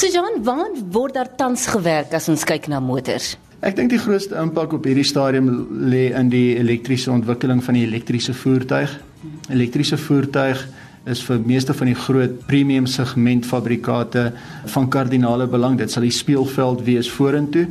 So Jan, waar word daar tans gewerk as ons kyk na motors? Ek dink die grootste impak op hierdie stadium lê in die elektriese ontwikkeling van die elektriese voertuig. Elektriese voertuig is vir meeste van die groot premium segment fabrikate van kardinale belang. Dit sal die speelveld wees vorentoe.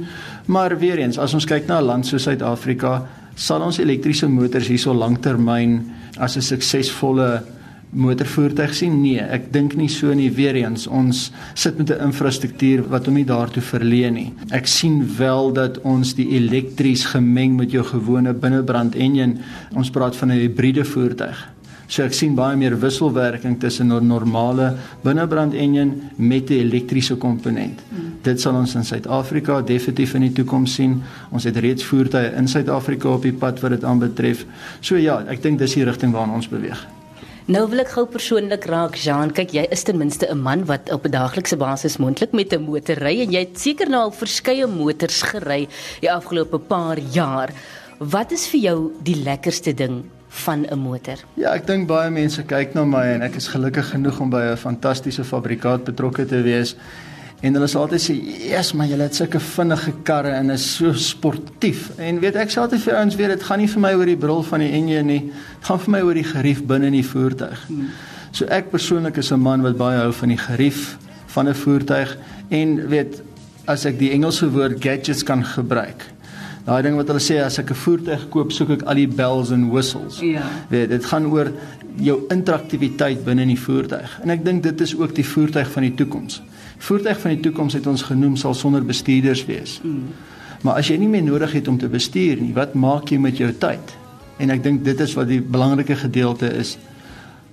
Maar weer eens, as ons kyk na 'n land soos Suid-Afrika, sal ons elektriese motors hierso lanktermyn as 'n suksesvolle motorvoertuig sien? Nee, ek dink nie so nie. Weer eens, ons sit met 'n infrastruktuur wat hom nie daartoe verleen nie. Ek sien wel dat ons die elektries gemeng met jou gewone binnebrand enjin, ons praat van 'n hibriede voertuig. So ek sien baie meer wisselwerking tussen 'n normale binnebrand enjin met 'n elektriese komponent. Hmm. Dit sal ons in Suid-Afrika definitief in die toekoms sien. Ons het reeds voertuie in Suid-Afrika op die pad wat dit aanbetref. So ja, ek dink dis die rigting waarna ons beweeg. Nou wil ek gou persoonlik raak, Jean. Kyk, jy is ten minste 'n man wat op 'n daaglikse basis moontlik met 'n motor ry en jy het seker nou al verskeie motors gery die afgelope paar jaar. Wat is vir jou die lekkerste ding van 'n motor? Ja, ek dink baie mense kyk na my en ek is gelukkig genoeg om by 'n fantastiese fabrikaat betrokke te wees. En hulle sê altyd sê, "Yes, maar julle het sulke vinnige karre en is so sportief." En weet ek sê altyd vir ouens, weet dit gaan nie vir my oor die brul van die enjin nie. Dit gaan vir my oor die gerief binne in die voertuig. Hmm. So ek persoonlik is 'n man wat baie hou van die gerief van 'n voertuig en weet as ek die Engelse woord gadgets kan gebruik. Daai ding wat hulle sê as ek 'n voertuig koop, soek ek al die bells and whistles. Ja. Weet, dit gaan oor jou interaktiwiteit binne in die voertuig. En ek dink dit is ook die voertuig van die toekoms voertuig van die toekoms het ons genoem sal sonder bestuurders wees. Mm. Maar as jy nie meer nodig het om te bestuur nie, wat maak jy met jou tyd? En ek dink dit is wat die belangrike gedeelte is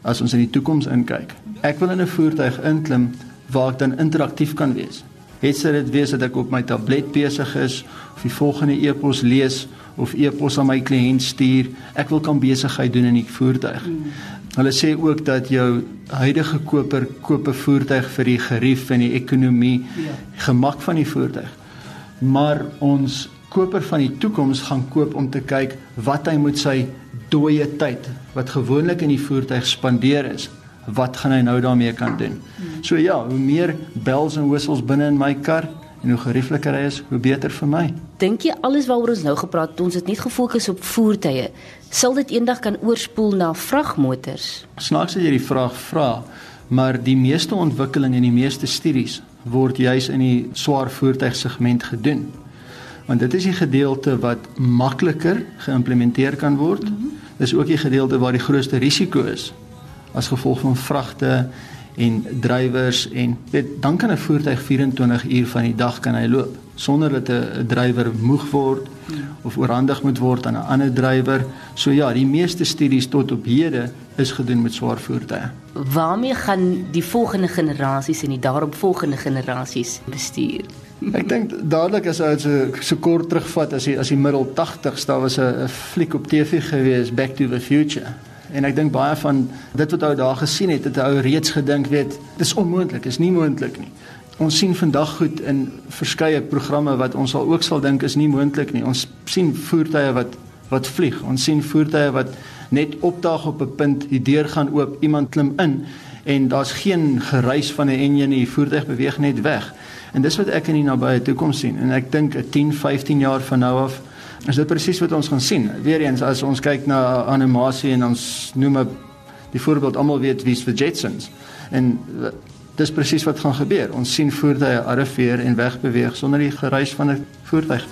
as ons in die toekoms inkyk. Ek wil in 'n voertuig inklim waar ek dan interaktief kan wees. Het sy dit wees dat ek op my tablet besig is of die volgende e-pos lees of e-pos aan my kliënt stuur, ek wil kan besigheid doen in die voertuig. Mm. Hulle sê ook dat jou huidige koper koop 'n voertuig vir die gerief en die ekonomie, ja. gemak van die voertuig. Maar ons koper van die toekoms gaan koop om te kyk wat hy met sy dooie tyd wat gewoonlik in die voertuig spandeer is, wat gaan hy nou daarmee kan doen? So ja, hoe meer bells en whistles binne in my kar, en hoe geriefliker hy is, hoe beter vir my. Dink jy alles waaroor ons nou gepraat het, ons het nie gefokus op voertuie, sal dit eendag kan oorspoel na vragmotors? Snaaks as jy die vraag vra, maar die meeste ontwikkeling en die meeste studies word juis in die swaar voertuigsegment gedoen. Want dit is die gedeelte wat makliker geïmplementeer kan word. -hmm. Dis ook die gedeelte waar die grootste risiko is as gevolg van vragte en drywers en weet dan kan 'n voertuig 24 uur van die dag kan hy loop sonder dat 'n drywer moeg word of oorhandig moet word aan 'n ander drywer. So ja, die meeste studies tot op hede is gedoen met swaar voertuie. Waarmee gaan die volgende generasies en die daaropvolgende generasies bestuur? Ek dink dadelik as ou so so kort terugvat as die as die middel 80s, daar was 'n fliek op TV gewees Back to the Future. En ek dink baie van dit wat ou daar gesien het, het ou reeds gedink weet, dis onmoontlik, is nie moontlik nie. Ons sien vandag goed in verskeie programme wat ons al ook sal dink is nie moontlik nie. Ons sien voertuie wat wat vlieg. Ons sien voertuie wat net opdaag op 'n punt, die deur gaan oop, iemand klim in en daar's geen geruis van 'n enjin nie, die voertuig beweeg net weg. En dis wat ek in die nabye toekoms sien en ek dink 'n 10, 15 jaar van nou af is dit presies wat ons gaan sien. Weereens as ons kyk na animasie en ons noem die voorbeeld almal weet wie's the Jetsons. En dis presies wat gaan gebeur. Ons sien voertuie arriveer en wegbeweeg sonder die geruis van 'n voertuig.